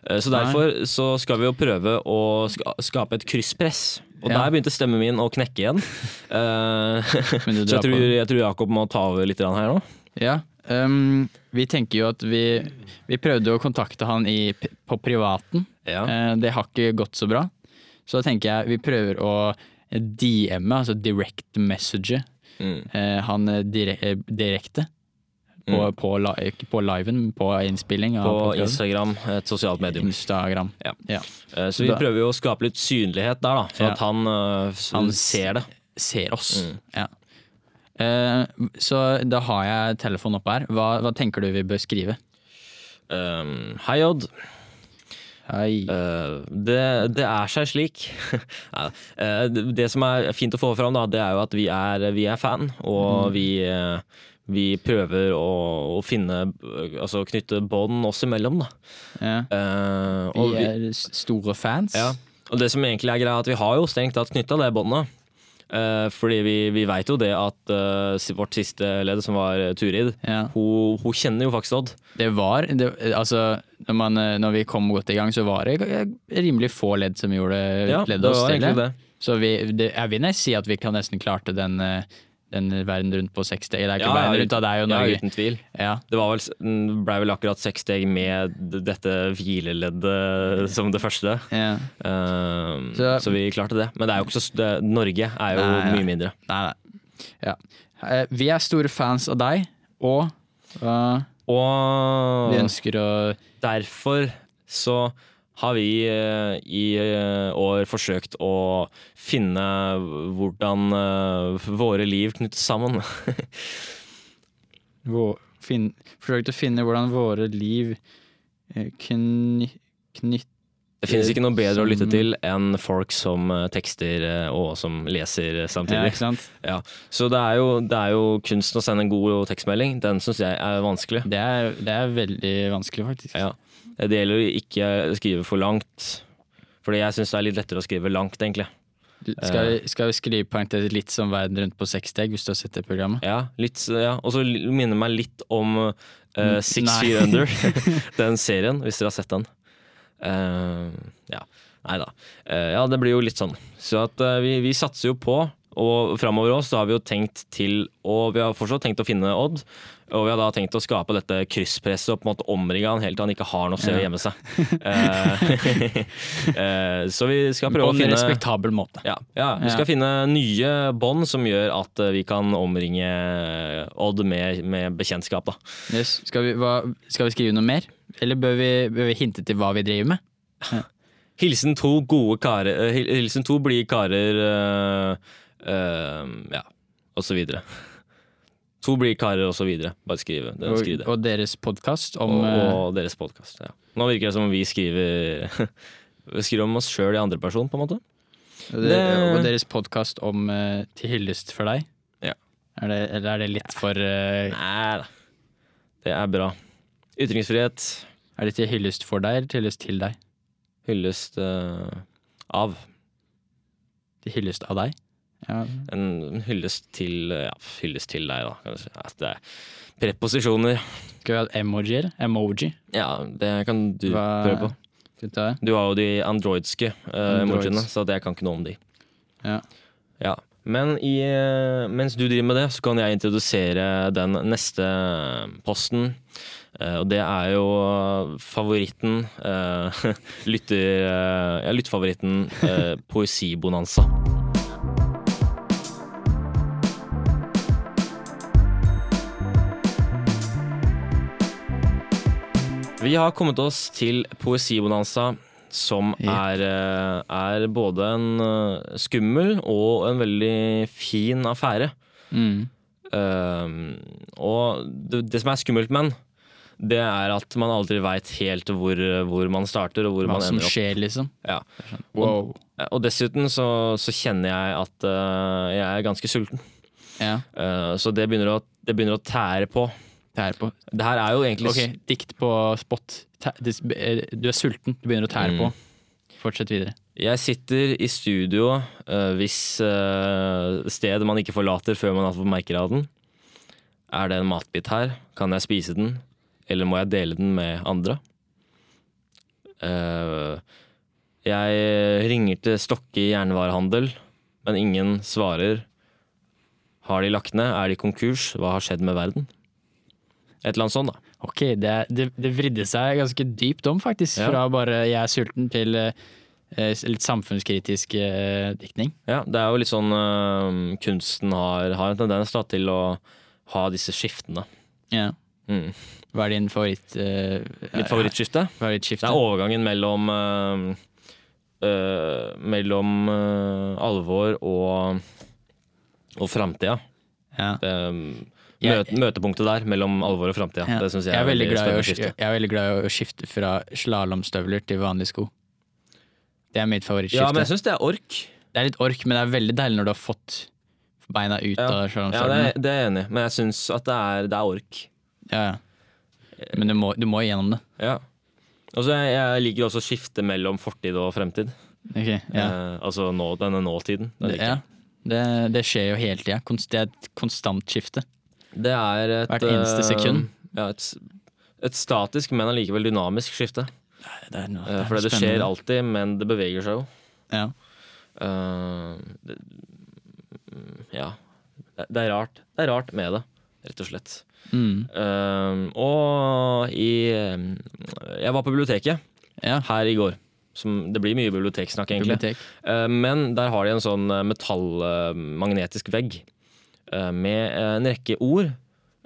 Uh, Så derfor så skal vi jo prøve å ska- skape et krysspress. Og Ja. der begynte stemmen min å knekke igjen. Eh, så jeg tror, jeg tror Jakob må ta over litt her nå. Ja, um, vi tenker jo at vi, vi prøvde å kontakte han i, på privaten. Ja. Eh, det har ikke gått så bra. Så da tenker jeg vi prøver å DM-e, altså direct message, Mm. eh, han eh, dire, direkte. På, Mm. på, på, på liven, på innspilling På. Instagram, et sosialt medium. Instagram. Ja. Ja. Så vi Da- prøver jo å skape litt synlighet der, da, for at han, Han ser det. Ser oss. Mm. Ja. Uh, så da har jeg telefonen oppe her. Hva, hva tenker du vi bør skrive? Um, Hei, Odd. Eh, det, det er seg slik. Eh, det, som er fint å få fram, da, det er jo at vi er, vi er fan, og vi, uh, vi prøver å, å finne Altså knytte bånd oss imellom, da. ja. Vi er store fans. ja, og det som egentlig er greia, er at vi har jo strengt tatt knytta det båndet. Eh, fordi vi, vi veit jo det at uh, vårt siste ledd, som var eh, Turid, Ja. hun, hun kjenner jo faktisk Odd. Det var det, Altså, når, man, når vi kom godt i gang, så var det rimelig få ledd som gjorde Ja, det oss stille. Så vi, det, jeg vil nesten si at vi kan nesten klarte den, den verden rundt på seks steg. Det er ikke Ja, ja, verden rundt, da, det er jo Ja, Norge. uten tvil. Ja, Det var vel, ble vel akkurat seks steg med dette hvileleddet som det første. ja. Uh, Så- så, vi klarte det. Men det er jo ikke så, det, Norge er jo Nei, mye mindre. Nei, nei. Ja. Eh, Vi er store fans av deg, og uh, Og vi ønsker å derfor så har vi eh, i eh, år forsøkt å finne hvordan eh, våre liv knyttes sammen. Vår, fin, forsøkt å finne hvordan våre liv kny, knytt... Det finnes ikke noe bedre å lytte til enn folk som tekster og som leser samtidig. Ja, ikke sant? Ja, så det er, jo, det er jo kunsten å sende en god tekstmelding. Den syns jeg er vanskelig. Det er, det er veldig vanskelig, faktisk. Ja. Det gjelder å ikke skrive for langt. Fordi jeg syns det er litt lettere å skrive langt, egentlig. Skal, vi, skal vi skrive poengtet litt som Verden rundt på seks steg, hvis du har sett det programmet? Ja, litt, ja. Og så minner meg litt om uh, Six. Feet Under, den serien, hvis dere har sett den. Uh, ja. Nei da. Uh, ja, det blir jo litt sånn. Så at eh, vi, vi satser jo på, og framover òg så har vi jo tenkt til Og vi har fortsatt tenkt å finne Odd. Og vi har da tenkt å skape dette krysspresset og på en måte omringe han helt til han ikke har noe sted å Ja. gjemme seg. Eh, eh, så vi skal prøve På å en respektabel måte. ja, ja, vi Ja. skal finne nye bånd som gjør at eh, vi kan omringe Odd med, med bekjentskap. Da. Yes. Skal, vi, hva, skal vi skrive noe mer? Eller bør vi, bør vi hinte til hva vi driver med? Hilsen to gode karer Hilsen to blide karer eh, eh, Ja, og så videre. To blide karer, og så videre. Bare skrive det. Og, og deres podkast om og, eh, og deres podkast. Ja. Nå virker det som om vi skriver Vi skriver om oss sjøl i andre person, på en måte. og, det, det- og deres podkast om uh, Til hyllest for deg. Ja. Er det, eller er det litt for uh, Nei da. Det er bra. Ytringsfrihet. Er det til hyllest for deg, eller til hyllest til deg? Hyllest uh, av. Til hyllest av deg? Ja. En hyllest til Ja, hyllest til deg, da. Ja, det er preposisjoner. Skal vi ha emojier? emoji. Ja, det kan du Hva- prøve på. Du har jo de androidske uh, Androids. emojiene, så jeg kan ikke noe om de. Ja. Ja. Men i, eh, mens du driver med det, så kan jeg introdusere den neste posten. Uh, og det er jo favoritten uh, lytter, Uh, ja, lytterfavoritten uh, Poesibonanza. Vi har kommet oss til Poesibonanza, som er, eh, er både en eh, skummel og en veldig fin affære. Mm. Uh, og det, det som er skummelt med den, det er at man aldri veit helt hvor, hvor man starter og hvor Hva man som ender opp. skjer, liksom. Ja. Wow. Og dessuten så, så kjenner jeg at uh, jeg er ganske sulten. Ja. Uh, så det begynner, å, det begynner å tære på. Tære på. Det her er jo egentlig okay. dikt på spot. Eh, Du er sulten, du begynner å tære Mm. på. Fortsett videre. Jeg sitter i studio, uh, hvis uh, sted man ikke forlater før man har fått merker av den. Er det en matbit her? Kan jeg spise den? Eller må jeg dele den med andre? Uh, jeg ringer til Stokke jernvarehandel, men ingen svarer. Har de lagt ned? Er de konkurs? Hva har skjedd med verden? Et eller annet sånt, da. Ok, det, det, det vridde seg ganske dypt om, faktisk. Ja. Fra bare 'jeg er sulten' til eh, litt samfunnskritisk eh, diktning. Ja, det er jo litt sånn øh, Kunsten har, har en tendens da, til å ha disse skiftene. Ja. Mm. Hva er din favoritt, eh, Mitt favorittskifte? favorittskifte? Det er overgangen mellom øh, øh, Mellom øh, alvor og, og framtida. Ja. Det, Jeg- møte, møtepunktet der mellom alvor og framtida. Ja. Det syns jeg, jeg, er veldig glad i å, jeg er veldig glad i å skifte fra slalåmstøvler til vanlige sko. Det er mitt favorittskifte. Ja, men jeg syns det er ork. Det er litt ork, men det er veldig deilig når du har fått beina ut Ja. av Ja, det, det er jeg enig i, men jeg syns at det er, det er ork. Ja, ja. Men du må, du må igjennom det. Ja. Og så jeg, liker også å skifte mellom fortid og fremtid. Ok, ja. Eh, altså nå, denne nåtiden. Den Det, ja. Det, det skjer jo hele tida. Det er et konstant skifte. Det er et Hvert eneste eh, sekund. Ja, et, et statisk, men allikevel dynamisk skifte. Det er noe, det er For det skjer alltid, men det beveger seg jo. Ja. Uh, det, ja. Det, er rart. Det er rart med det, rett og slett. Mm. Uh, og i eh, Jeg var på biblioteket ja. her i går. Som, det blir mye biblioteksnakk, egentlig. Bibliotek. Uh, Men der har de en sånn eh, metallmagnetisk vegg eh, med eh, en rekke ord.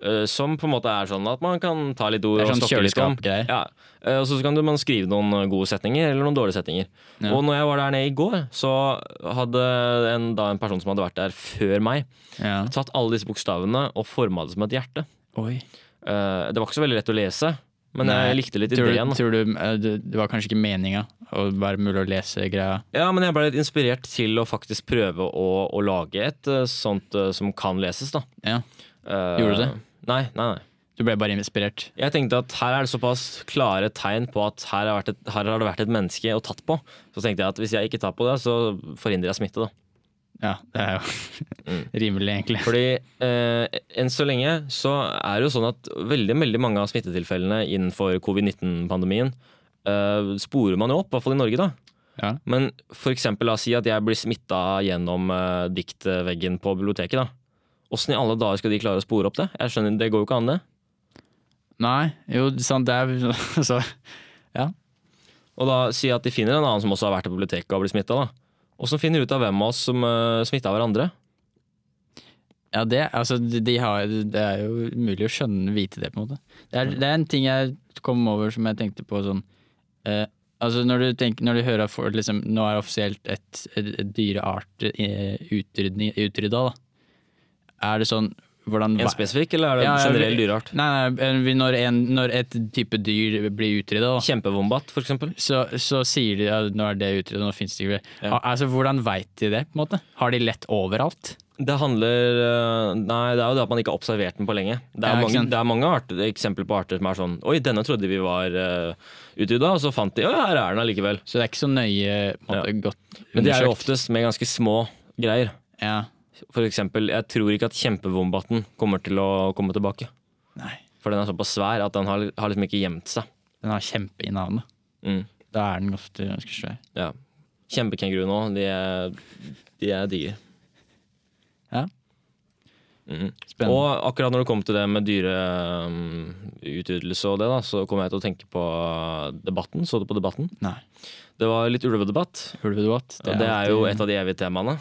eh, Som på en måte er sånn at man kan ta litt ord er og snakke litt om. Ja. eh, Og så kan man skrive noen gode setninger eller noen dårlige setninger. Ja. Og når jeg var der nede i går, så hadde en, da en person som hadde vært der før meg, Ja. tatt alle disse bokstavene og forma det som et hjerte. Oi. Det var ikke så veldig lett å lese, men Nei. jeg likte litt Tror ideen. tror du eh, det, det var kanskje ikke meninga å være mulig å lese greia? Ja, men jeg ble litt inspirert til å faktisk prøve å, å lage et eh, sånt eh, som kan leses, da. Ja. Gjorde du det? Nei, nei, nei. Du ble bare inspirert? Jeg tenkte at her er det såpass klare tegn på at her har, et, her har det vært et menneske å tatt på. Så tenkte jeg at hvis jeg ikke tar på det, så forhindrer jeg smitte, da. Ja, det er jo Mm. rimelig, egentlig. Fordi eh, enn så lenge så er det jo sånn at veldig, veldig mange av smittetilfellene innenfor covid-19-pandemien eh, sporer man jo opp, i hvert fall i Norge, da. Ja. Men for eksempel, la oss si at jeg blir smitta gjennom eh, diktveggen på biblioteket. da. Åssen i alle dager skal de klare å spore opp det? Jeg skjønner, Det går jo ikke an, det. Nei, jo, sant, det er altså, Og da si at de finner en annen som også har vært på biblioteket og blitt smitta. Åssen finner de ut av hvem av oss som uh, smitta hverandre? Ja, det, altså, de, har, det er jo mulig å skjønne, vite det, på en måte. Det er, det er en ting jeg kom over som jeg tenkte på sånn uh, Altså, når du, tenker, når du hører at liksom, nå er offisielt et, et, et dyreart eh, utrydda, da. Er det sånn hvordan En spesifikk, eller er det Ja, ja, generell dyreart? Nei, nei, når, en, når et type dyr blir utrydda. Kjempevombat, for eksempel. Så, så sier de at nå er det utrydda, nå finnes det ikke. Ja. Altså, hvordan veit de det? på en måte? Har de lett overalt? Det handler øh, Nei, det er jo det at man ikke har observert den på lenge. Det er Ja, mange, det er mange arter, eksempler på arter som er sånn Oi, denne trodde vi var uh, utrydda, og så fant de Oi, her er den allikevel. Så det er ikke så nøye på en måte, undersøkt. Men det er jo oftest med ganske små greier. Ja. For eksempel, jeg tror ikke at kjempevombaten kommer til å komme tilbake. Nei. For den er såpass svær at den har, har liksom ikke gjemt seg. Den har kjempe i navnet. Mm. Da er den ofte ganske svær. Ja. Kjempekenguru nå, de er, de er digre. Ja. Spennende. Og akkurat når det kom til det med dyreutryddelse og det, da, så kom jeg til å tenke på debatten. Så du på debatten? Nei. Det var litt ulvedebatt. Ulvedebatt. Det, det er jo et av de evige temaene.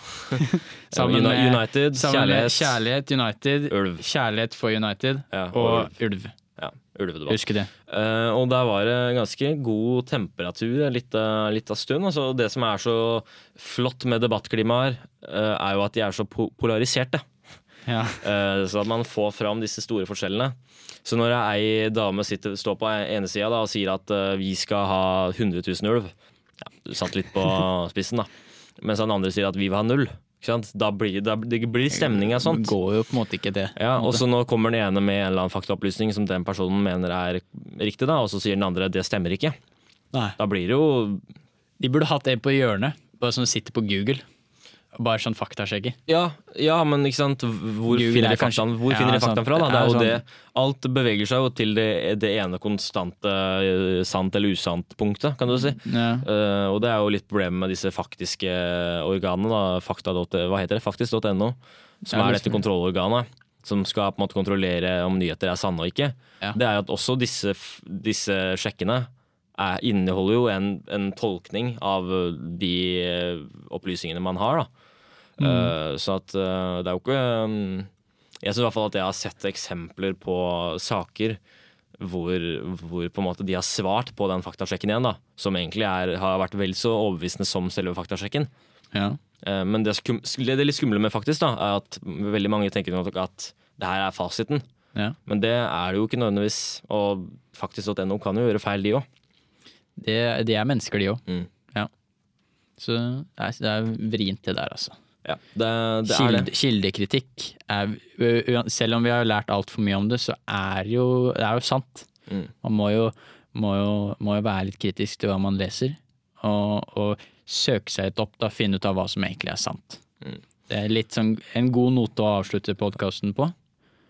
Sammen med- United, Sammen med kjærlighet, kjærlighet United, ulv. kjærlighet for United Ja, og ulv. Ja, ulvedebatt. Husk det. Uh, og der var det ganske god temperatur en liten liten stund. Altså, det som er så flott med debattklimaer, uh, er jo at de er så po polariserte. Ja. Uh, så at man får fram disse store forskjellene. Så når ei dame sitter, står på ene sida og sier at uh, vi skal ha 100 000 ulv ja, satt litt på spissen, da. Mens den andre sier at vi vil ha null. Ikke sant? Da blir da, det blir stemning av sånt. Går jo på en måte ikke det. Ja, og så nå kommer den ene med en eller annen faktaopplysning som den personen mener er riktig, da, og så sier den andre det stemmer ikke. Nei. Da blir det jo De burde hatt en på hjørnet, bare som sitter på Google. Bare sånn faktasjekker. Ja, ja, men ikke sant Hvor Google finner er de faktaen, hvor Ja, finner de faktaen fra? Da? Det er jo sånn- det, alt beveger seg jo til det, det ene konstante eh, sant eller usant-punktet, kan du si. Ja. Uh, og det er jo litt problemet med disse faktiske organene. Da. Fakta. Hva heter det? Faktisk.no. Som er dette kontrollorganet. Som skal på en måte kontrollere om nyheter er sanne og ikke. Ja. Det er at også disse, disse sjekkene er, inneholder jo en, en tolkning av de eh, opplysningene man har. Da. Eh, så at eh, det er jo ikke um, Jeg syns i hvert fall at jeg har sett eksempler på saker hvor, hvor på en måte de har svart på den faktasjekken igjen, da, som egentlig er, har vært vel så overbevisende som selve faktasjekken. Ja. Eh, Men det, skum, det litt skumle med faktisk da, er at veldig mange tenker at det her er fasiten. ja. Men det er det jo ikke nødvendigvis. Og faktisk.no kan jo gjøre feil, de òg. Det, de er mennesker, de òg. Mm. Ja. Så det det er vrient, det der, altså. Ja, det, det er Kilde, det. Kildekritikk er Selv om vi har lært altfor mye om det, så er jo, det er jo sant. Mm. Man må jo, må, jo, må jo være litt kritisk til hva man leser, og, og søke seg litt opp, da, finne ut av hva som egentlig er sant. Mm. Det er litt sånn en god note å avslutte podkasten på.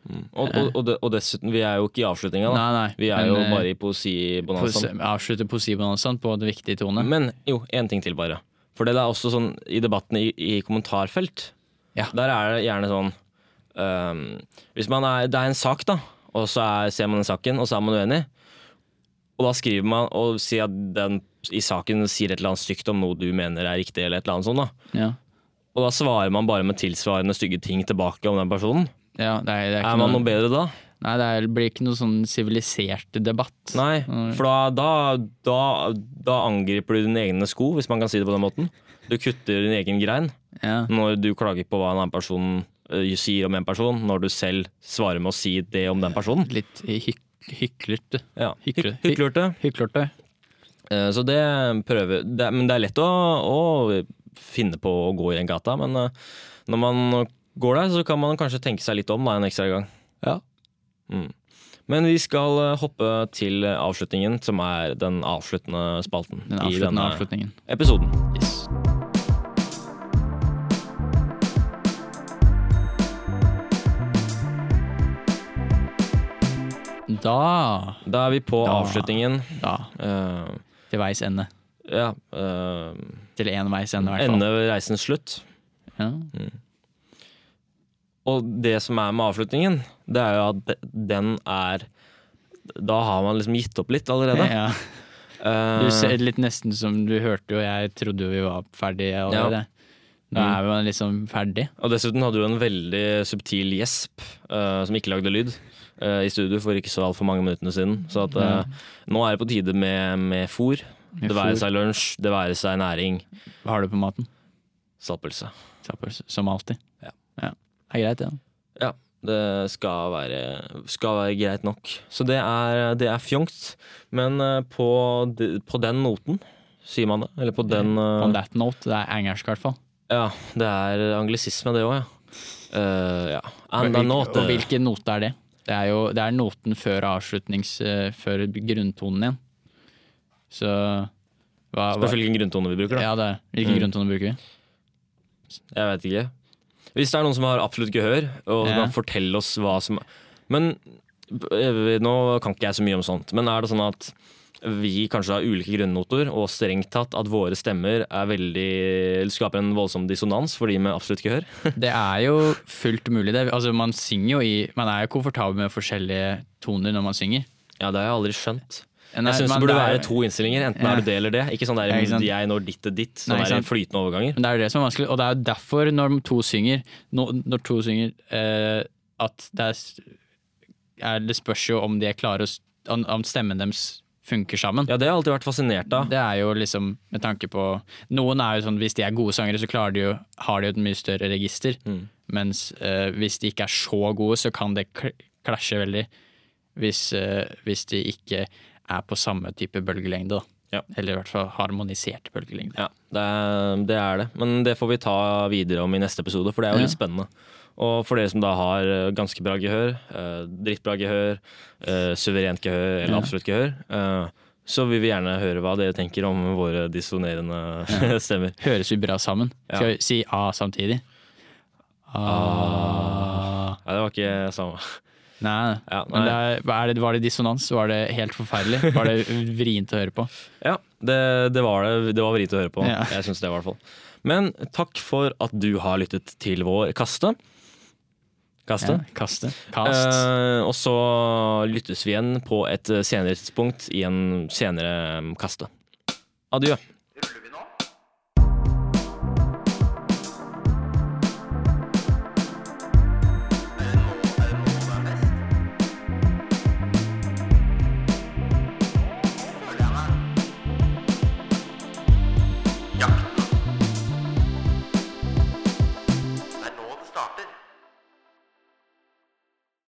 Og, og, og, det- og dessuten, vi er jo ikke i avslutninga, da. Nei, nei. Vi er men, jo bare i poesibonanzaen. pose- Avslutte poesibonanzaen på det viktige tone. Men jo, én ting til, bare. For det er også sånn i debatten i, i kommentarfelt. Ja. Der er det gjerne sånn um, Hvis man er, det er en sak, da, og så er, ser man den saken, og så er man uenig. Og da skriver man og sier at den i saken sier et eller annet stygt om noe du mener er riktig, eller et eller annet sånt. da. Ja. Og da svarer man bare med tilsvarende stygge ting tilbake om den personen. Ja, det er, det er, Er man noe bedre da? Nei, det blir ikke noe sånn sivilisert debatt. Nei, for da, da, da, da angriper du dine egne sko, hvis man kan si det på den måten. Du kutter din egen grein Ja. når du klager på hva en annen person uh, sier om en person, når du selv svarer med å si det om den personen. Litt hyk, hyklete. Ja, Hykle- hyklerte. Hyklete. Eh, Så det prøver det, Men det er lett å, å finne på å gå i den gata, men uh, når man går der, så kan man kanskje tenke seg litt om da, en ekstra gang. Ja. Mm. Men vi skal eh, hoppe til avslutningen, som er den avsluttende spalten Den i avsluttende denne avslutningen. episoden. Yes. Da Da er vi på Da. avslutningen. Da. Uh, Til veis ende. ja Uh, Til én veis ende, i hvert fall. Ende reisens slutt. Ja. Og det som er med avslutningen, det er jo at den er Da har man liksom gitt opp litt allerede. Ja. Eh, Du ser litt nesten som du hørte jo, jeg trodde jo vi var ferdige allerede. Nå Mm. er vi liksom ferdig. Og dessuten hadde du en veldig subtil gjesp uh, som ikke lagde lyd uh, i studio for ikke så altfor mange minuttene siden. Så at, eh, nå er det på tide med, med fôr. Med det være seg lunsj, det være seg næring. Hva har du på maten? Saltpølse. Som alltid. Ja. ja. Er greit, det. Ja. Ja, det skal være, skal være greit nok. Så det er, det er fjongt. Men eh, på, på den noten, sier man det? Eller på den eh, On that note. Det er engelsk, i hvert fall. Ja, det er anglisisme, det òg, ja. Uh, ja. And hvilke, note. og hvilken note er det? Det er jo det er noten før avslutnings... før grunntonen igjen. Så hva, hva Spørs hvilken grunntone vi bruker, da. Ja, det er. Hvilken Mm. grunntone bruker vi? Jeg vet ikke. Hvis det er noen som har absolutt gehør, og Ja. kan fortelle oss hva som Men eh, nå kan ikke jeg så mye om sånt, men er det sånn at vi kanskje har ulike grunnnoter, og strengt tatt at våre stemmer er veldig skaper en voldsom dissonans for de med absolutt gehør? Det er jo fullt mulig. Det. Altså, man synger jo i Man er jo komfortabel med forskjellige toner når man synger. Ja, det har jeg aldri skjønt. Nei, Jeg syns det burde burde er- være to innstillinger. Enten Ja. er du det eller det. Ikke sånn der Ja, jeg når ditt er ditt. Sånn Nei, flytende overganger. Men det er jo det som er vanskelig, og det er jo derfor når to synger, når, to synger eh, at det er, er Det spørs jo om de klarer å om, om stemmen deres funker sammen. Ja, det har jeg alltid vært fascinert av. Det er jo liksom med tanke på Noen er jo sånn hvis de er gode sangere, så klarer de jo, har de jo et mye større register. Mm. Mens eh, hvis de ikke er så gode, så kan det kl- klasje veldig. Hvis, eh, hvis de ikke er på samme type bølgelengde, da. Ja. Eller i hvert fall harmonisert bølgelengde. Ja, det er, det er det. Men det får vi ta videre om i neste episode, for det er jo Ja. litt spennende. Og for dere som da har eh, ganske bra gehør, eh, drittbra gehør, eh, suverent gehør eller absolutt gehør, eh, så vil vi gjerne høre hva dere tenker om våre dissonerende stemmer. Høres vi bra sammen? Skal vi si A samtidig? A. Nei, det var ikke samme. Nei, Ja, men det er, er det, var det dissonans? Var det helt forferdelig? Var det vrient å høre på? Ja, det, det var det. Det var vrient å høre på. Ja. Jeg syns det, i hvert fall. Men takk for at du har lyttet til vår kaste. Kaste. Ja, kaste. Kast. Eh, og så lyttes vi igjen på et senere tidspunkt i en senere kaste. Adjø.